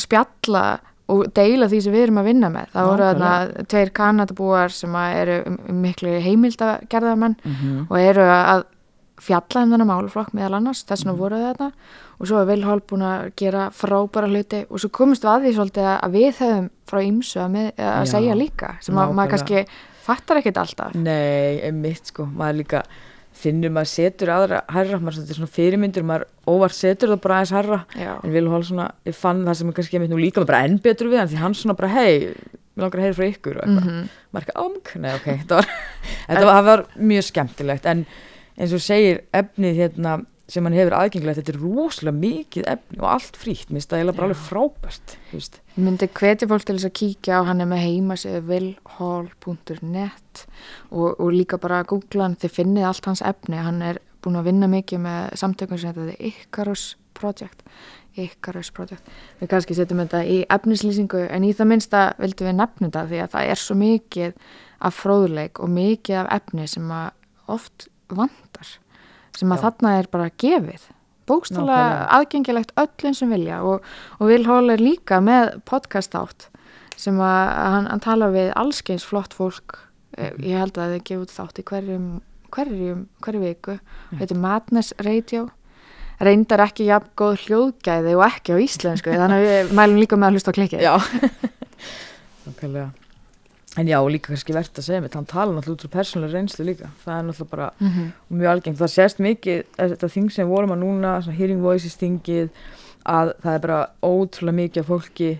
spjalla og deila því sem við erum að vinna með. Það voru þarna tveir kanadabúar sem eru miklu heimildagerðarmenn Mhm. og eru að fjalla um þennan málflokk meðal annars, þess vegna voru þetta og svo er Vilhólf búin að gera frábæra hluti og svo komist við að því svolítið að við höfum frá ýmsu að, með, að Já, segja líka sem að maður kannski fattar ekkit alltaf. Nei, einmitt sko, maður líka finnur maður setur aðra herra, maður setur svona fyrirmyndir, maður óvart setur það bara aðeins herra, Já. en Vil Hól svona, ég fann það sem er kannski einmitt nú líka með bara enn betur við hann, því hann svona bara, hei, við langar að heyra frá ykkur og eitthvað, Mhm. maður ekki ámk, nei ok, þetta var, þetta var, var mjög skemmtilegt, en eins og segir efnið hérna sem hann hefur aðgengilegt, þetta er rosalega mikið efni og allt frítt, minnst það eiginlega bara alveg frábært. Ég myndi hvetja fólk til þess að kíkja á hann er með heimasíðu vilhall.net og, og líka bara að googla hann þið finnið allt hans efni. Hann er búin að vinna mikið með samtökum sem þetta er Icarus Project. Icarus Project. Við kannski setjum þetta í efnislýsingu en í það minnsta vildum við nefna þetta því að það er svo mikið af fróðleik og mikið af efni sem að oft vandar sem að Já. þarna er bara gefið. Bókstala aðgengilegt öllum sem vilja og, og Vil Hól er líka með podcast átt sem að hann, hann tala við allskeins flott fólk. Eh, ég held að þið gefa út þátt í hverjum hverjum, hverju viku. Þetta er Madness Radio. Reyndar ekki jafn góð hljóðgæði og ekki á íslensku þannig að við mælum líka með að hlusta á klikki Já, nákvæmlega. En já, líka kannski verðt að segja mitt, hann tala náttúrulega út frá persónulega reynslu líka. Það er náttúrulega bara Mhm. mjög algengt. Það sést mikið, þetta þing sem vorum að núna, svona Hearing Voices þingið, að það er bara ótrúlega mikið af fólki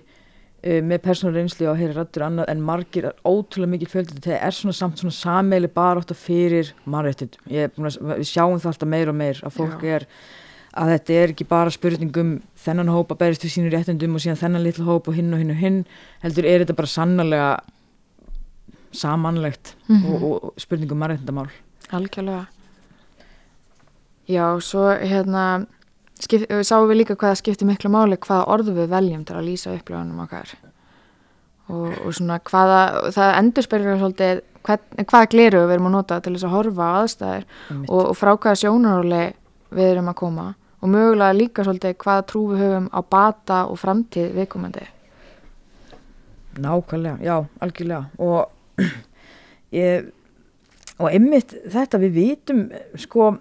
uh, með persónulega reynslu og að heyra rættur annað en margir, ótrúlega mikið fjöldi þetta er svona samt svona sameili bara átt fyrir mannréttindum. Ég er búin að, við sjáum það alltaf meir og meir að fólk Já. er að þetta er ekki bara spurning um þennan hóp að berist við sínur réttindum og síðan þennan litlu hóp og hinn og hinn og hinn heldur er þetta bara sannlega samanlegt Mhm. og, og, og spurning um mannréttindamál. Algjörlega. Já, svo hérna skip, sáum við líka hvað það skiptir miklu máli hvaða orðu við veljum til að lýsa upplöfunum okkar. Og, og svona hvaða það endur spyrja svolítið hvað, hvaða gleru við erum að nota til þess að horfa á Einmitt. og, og frá hvaða sjónaróli við erum að koma og mögulega líka svolítið hvaða trú við höfum á bata og framtíð viðkomandi. Nákvæmlega, já, algjörlega. Og ég, og einmitt þetta við vitum sko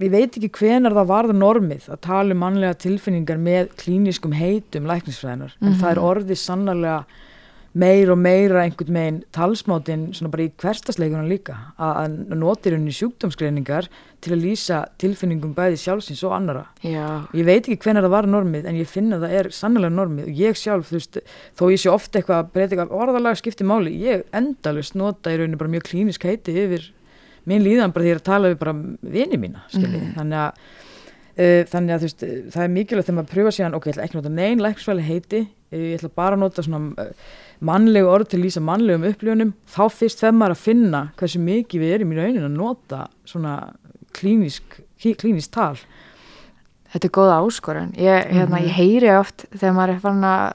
við veit ekki hvenar það varða normið að tala um mannlega tilfinningar með klíniskum heitum læknisfræðinar en Mhm. það er orðið sannarlega meir og meira einhvern megin talsmátin svona bara í hverstasleikunum líka. Að notir henni sjúkdómsgreiningar til að lýsa tilfinningum bæði sjálfsins og annara já, Ég veit ekki hvenær það var normið en ég finna að það er sannlega normið. Og ég sjálf, þú veist, þó ég sé ofta eitthvað að breyta eitthvað orðalega skipti máli, ég endalust nota í rauninu bara mjög klínisk heiti yfir minn líðan bara því að tala við bara vini mína, Mhm. þannig að Uh, þannig að þú veist, það er mikilvægt þegar maður pröfa síðan, ok, ég ætla ekki nota neyn læknisfræli heiti, uh, ég ætla bara að nota svona uh, mannlegu orð til lýsa mannlegum upplifunum, þá fyrst þegar maður að finna hversu mikið við erum í raunin að nota svona klínisk, klínisk tal. Þetta er góða áskorun. Ég, hérna, Mhm. ég heyri oft þegar maður er farin að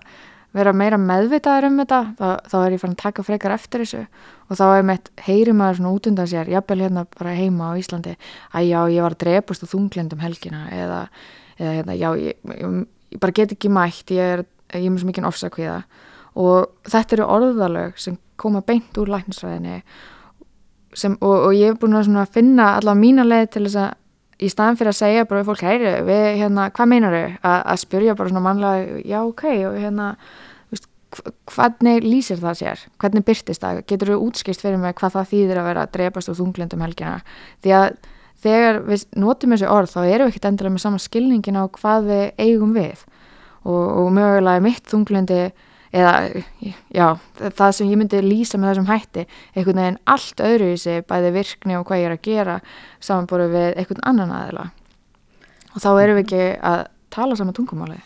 vera meira meðvitaður um þetta, þá, þá er ég farin að taka frekar eftir þessu og þá er mitt, heyri maður svona út undan sér, jafnvel hérna bara heima á Íslandi, að já, ég var að drepast á þunglindum helgina eða, eða hérna, já, ég, ég, ég bara get ekki mætt, ég er, ég er svo mikið ofsakviða og þetta eru orðalög sem koma beint úr læknisræðinni sem, og, og ég er búin að finna allavega mína leið til þess að í staðan fyrir að segja bara við fólk, heyri, við, hérna, hvað meinar þau? Að spyrja bara svona mannlega, já, ok, og hérna, veist, hvernig lýsir það sér? Hvernig byrtist það? Getur þú útskist fyrir mig hvað það þýðir að vera að drepast úr þunglindum helgina? Því að þegar við notum þessi orð, þá erum við ekkert endilega með sama skilningin á hvað við eigum við og, og mögulega mitt þunglindi eða, já, það sem ég myndi lýsa með þessum hætti, einhvern veginn allt öðru í sig, bæði virkni og hvað ég er að gera samanborið við einhvern annan aðila. Og þá erum við ekki að tala saman tungumáli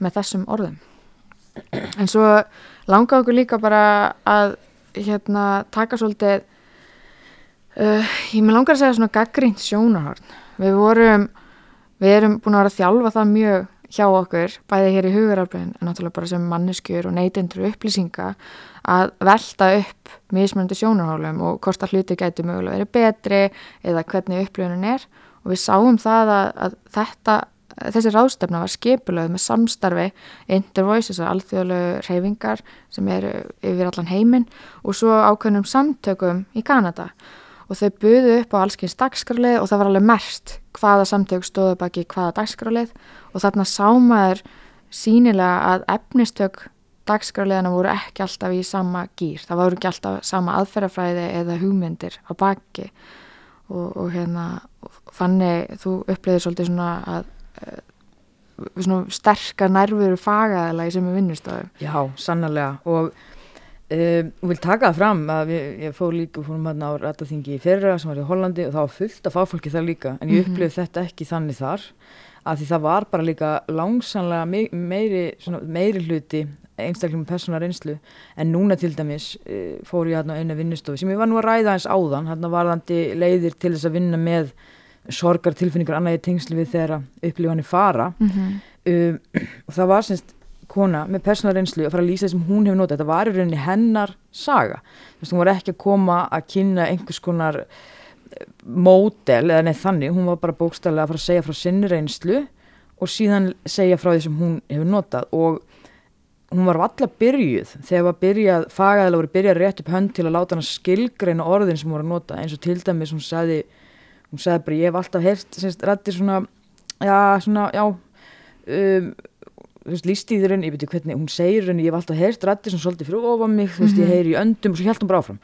með þessum orðum. En svo langa okkur líka bara að hérna taka svolítið uh, ég með langar að segja svona gaggrínt sjónarhorn. Við vorum, við erum búin að vera að þjálfa það mjög hjá okkur, bæði hér í huguraflöðin en náttúrulega bara sem manneskjur og neytendur upplýsinga að velta upp mismunandi sjónarhólum og hvort að hluti gæti mögulega verið betri eða hvernig upplöðunin er. Og við sáum það að, að þetta, þessi ráðstefna var skipulöð með samstarfi Intervoice, þessar alþjóðlegu reyfingar sem eru yfir allan heiminn og svo ákveðnum samtökum í Kanada. og þau buðu upp á allskyns dagskrálið og það var alveg merst hvaða samtök stóðu baki hvaða dagskrálið og þarna sámaður sínilega að efnistök dagskráliðana voru ekki alltaf í sama gýr, það voru ekki alltaf sama aðferðafræði eða hugmyndir á baki. Og, og hérna fannig þú upplýðir svolítið svona að uh, svona sterkar nærfuru fagaðala í sem við vinnustofum. Já, sannarlega. Og Um, og vil taka fram að við, ég fór líka fórum hérna á rættaþingi í fyrra sem var í Hollandi og það var fullt af fáfólki þar líka en ég upplifði þetta ekki þannig þar að því það var bara líka langsamlega me meiri, svona, meiri hluti einstaklega með persónar reynslu en núna til dæmis uh, fór ég hérna á einu vinnustofu sem ég var nú að ræða eins áðan hérna varðandi leiðir til þess að vinna með sorgar tilfinningar annað í tengslu við þegar upplifanir fara Mm -hmm. um, og það var semst kona með persónar reynslu að fara að lýsa það sem hún hefur notað, þetta var í rauninni hennar saga, þú veist, hún var ekki að koma að kynna einhvers konar módel eða neitt þannig. Hún var bara bókstæðilega að fara að segja frá sinni reynslu og síðan segja frá því sem hún hefur notað. Og hún var alltaf byrjuð. Þegar var byrjað, fagaðilega voru byrjað rétt upp hönd til að láta hann skilgreina orðin sem voru að nota, eins og til dæmis hún sagði, hún sagði bara ég hef alltaf heyrt, semst, rættir svona já, svona, já um, þú veist, lístíðurinn, ég veit ekki hvernig hún segir henni, ég hef alltaf heyrt rættir sem svolítið fyrir ofan mig, þú veist, ég heyri í öndum og svo hún bara áfram.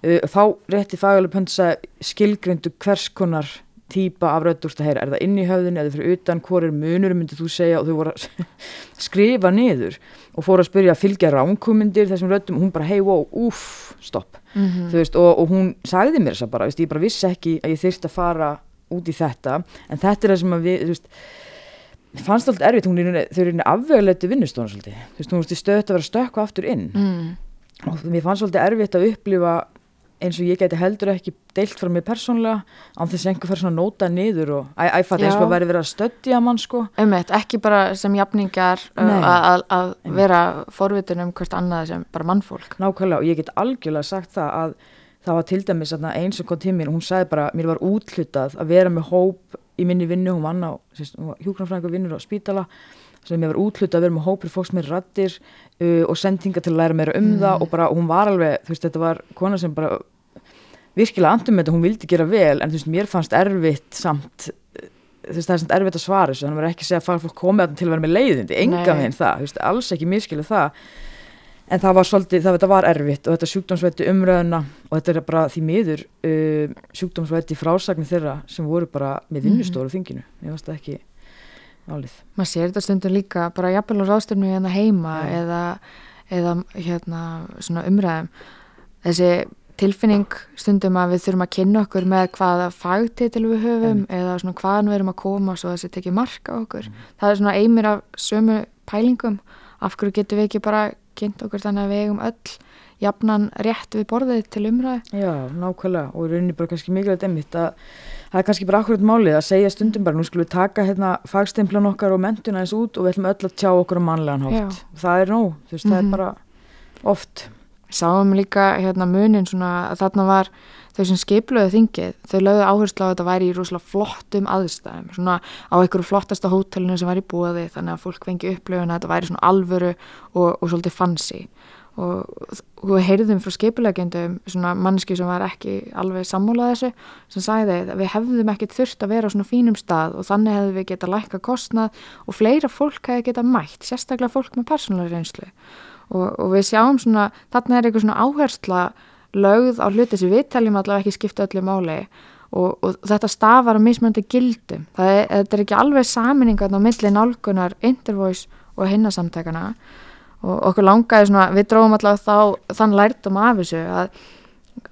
Uh, þá rétti fagaðilega hönd að skilgreindu hvers konar típa af rödd úrst að heyra, er það inn í höfðinu eða fyrir utan, hvor er munur myndið þú segja? Og þau voru að skrifa niður og fóru að spyrja að fylgja ránkumundir þessum röddum og hún bara hei, wow, úff, stopp. Þú veist, og, og hún sagði mér þess að bara, veist, ég bara vissi ekki að ég þyrst að fara út í þetta, en þetta er það sem að við, þú veist mér fannst alltaf erfitt, hún er, þau eru inn afvegulegtu vinnustónu svolítið, þú veist, hún veist stöðt að vera stökku aftur inn. Mm. og mér fannst svolítið erfitt að upplifa eins og ég geti heldur ekki deilt frá mér persónlega án þess að einhver fyrir svona nóta niður og æfat eins og að væri verið að stöddja mann sko. Ummitt, ekki bara sem jafningar uh, að vera forvitin um hvert annað sem bara mannfólk. nákvæmlega og ég get algjörlega sagt það að það var til dæmis eins og kom til mér hún sagði bara, mér var úthlutað að vera með hóp í minni vinnu, hún vann á hjúknarfræðingur vinnur á spítala sem var úthlutað að vera með hópur fólks með rattir uh, og sendinga til að læra meira um það og bara hún var alveg, þú veist, þetta var kona sem bara virkilega andum með þetta, hún vildi gera vel en þú veist, mér fannst erfitt samt þú veist, það er samt erfitt að svara þessu þannig að ekki segja að fólk komið að til að vera með leiðindi enga veginn það, þú veist, alls ekki miskilu það en það var svolítið, það, þetta var erfitt og þetta sjúkdómsvætti umræðuna og þetta er bara því miður uh, sjúkdómsvætti frásagnir þeirra sem voru bara með vinnustóru þinginu, ég veist ekki álið. Maður sér þetta stundum líka bara jafnvel á ráðstöfnu hérna heima Já. eða, eða hérna svona umræðum. Þessi tilfinning stundum að við þurfum að kynna okkur með hvaða fagtitil við höfum eða svona hvaðan við erum að koma svo þessi tekið marka okkur. Það er svona einmir af sömu pælingum af hverju getum við ekki bara kynnt okkur þannig að við eigum öll jafnan rétt við borðið til umræði. Já, nákvæmlega og í rauninni bara kannski mikilvægt emmitt að það er kannski bara akkurat málið að segja stundum bara nú skulum við taka hérna fagstemplan okkar og mentuna eins út og við ætlum öll að tjá okkur á mannlegan hátt. Það er nóg, þú veist, mm -hmm. það er mhm. bara oft. Sáum líka hérna munin svona að þarna var þau sem skipluðu þingið, þau lögðu áherslu á að þetta væri í rúslega flottum aðstæðum, svona á einhverju flottasta hótelinu sem var í búaði þannig að fólk fengi upplöfun að þetta væri svona alvöru og, og svolítið fancy. Og, við heyrðum frá skipulegjendum svona manneski sem var ekki alveg sammúlað þessu sem sagði að við hefðum ekki þurft að vera á svona fínum stað og þannig hefðum við geta lækka kostnað og fleira fólk hefði geta mætt, sérstaklega fólk með persónulega reynslu. Og, og við sjáum svona, þarna er eitthvað svona áhersla lögð á hluti sem við teljum allavega ekki skipta öllu máli og, og þetta stafar á mismöndi gildum, það er, er ekki alveg saminningan á milli nálgunar Intervoice og hinnasamtækana og okkur langaði svona, við dróðum alltaf þá þann lærdom af þessu að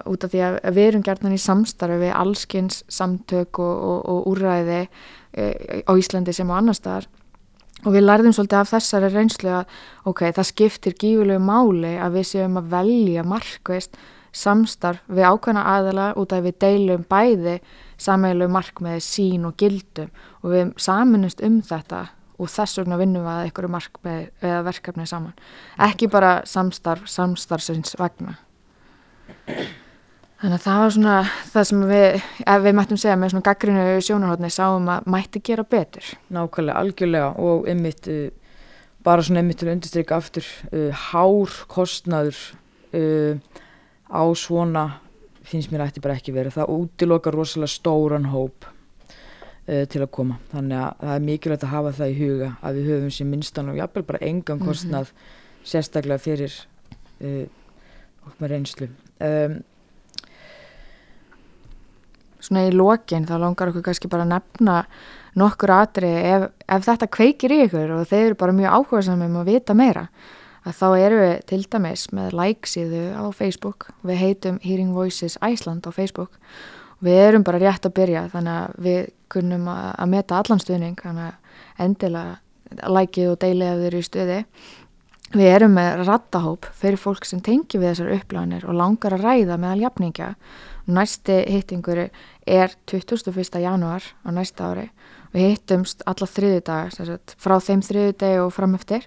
út af því að við erum gertan í samstarfi við allskynns samtök og, og, og úræði e, á Íslandi sem á annar staðar. Og við lærðum svolítið af þessari reynslu að ok, það skiptir gífulegu máli að við séum að velja markveist samstarf við ákveðna aðala út af við deilum bæði sameilu markmiði sín og gildum og við saminust um þetta og þess vegna vinnum við að einhverju markmið eða verkefni saman. Ekki bara samstarf, samstarfsins vegna. Þannig að það var svona það sem við, ef við mættum segja með svona gaggrinu sjónarhóttni, sáum að mætti gera betur. Nákvæmlega, algjörlega og einmitt, uh, bara svona einmitt til að undirstryka aftur, uh, hár kostnaður uh, á svona finnst mér ætti bara ekki verið. Það útiloka rosalega stóran hóp uh, til að koma þannig að það er mikilvægt að hafa það í huga að við höfum sem minnstan og jáfnvel bara engan mhm. kostnað mm -hmm. sérstaklega fyrir uh, okkur með reynslu um, Svona í lokin þá langar okkur kannski bara að nefna nokkur atri ef, ef þetta kveikir í ykkur og þeir eru bara mjög áhuga saman um að vita meira að þá eru við til dæmis með like-síðu á Facebook. Við heitum Hearing Voices Iceland á Facebook. Við erum bara rétt að byrja þannig að við kunnum að, að meta allan stuðning þannig að endilega lækið og deilið ef þeir eru í stuði. Við erum með rattahóp fyrir fólk sem tengi við þessar upplæðanir og langar að ræða meðal jafninga næsti hittingur er 21. januar á næsta ári. Við hittumst alla þriðu dag frá þeim þriðu dag og framöftir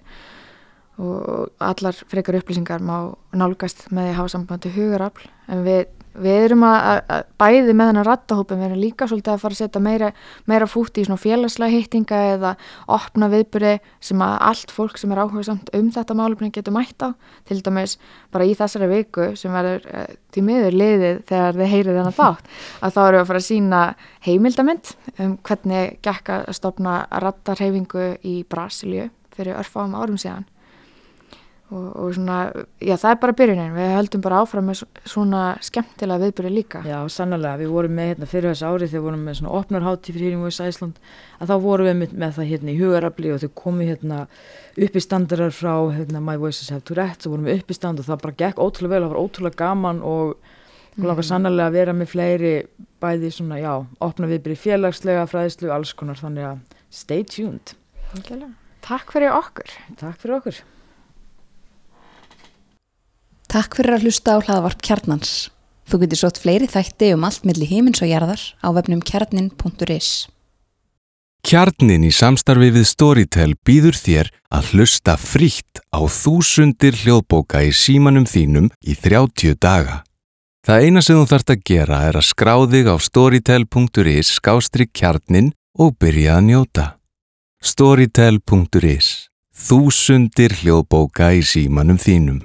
og allar frekar upplýsingar má nálgast með því að hafa sambandi hugarafl. En við við erum að, að bæði með þennan rattahópin við erum líka svolítið að fara að setja meira, meira fúti í svona félagslega hittinga eða opna viðbyrði sem að allt fólk sem er áhuga samt um þetta málumni getur mætt á. Til dæmis bara í þessari viku sem verður til miður liðið þegar þið heyrið þennan þátt að þá eru við að fara að sína heimildamind um hvernig gekk að stopna rattarhefingu í Brasilíu fyrir örfáum árum síðan og, og svona, já það er bara byrjunin við höldum bara áfram með svona skemmtilega viðbyrju líka. Já, sannlega við vorum með hérna fyrir þessu árið þegar við vorum með svona opnarhátti fyrir Hearing Voice Iceland að þá vorum við með, með það hérna í hugarafli og þau komi hérna upp í standarar frá hérna My Voices Have Tourette's og vorum við upp í stand og það bara gekk ótrúlega vel, það var ótrúlega gaman og mm. langar sannlega að vera með fleiri bæði svona, já, opna viðbyrju félagslega, fræðislu, alls konar þannig að stay tuned. Takk fyrir okkur. Takk fyrir okkur. Takk fyrir að hlusta á hlaðvarp kjarnans. Þú getur sótt fleiri þætti um allt millir heimins og jarðar á vefnum kjarnin.is. Kjarnin í samstarfi við Storytel býður þér að hlusta frítt á þúsundir hljóðbóka í símanum þínum í 30 daga. Það eina sem þú þarfst að gera er að skráðig á storytel.is skástri kjarnin og byrja að njóta. Storytel.is Þúsundir hljóðbóka í símanum þínum.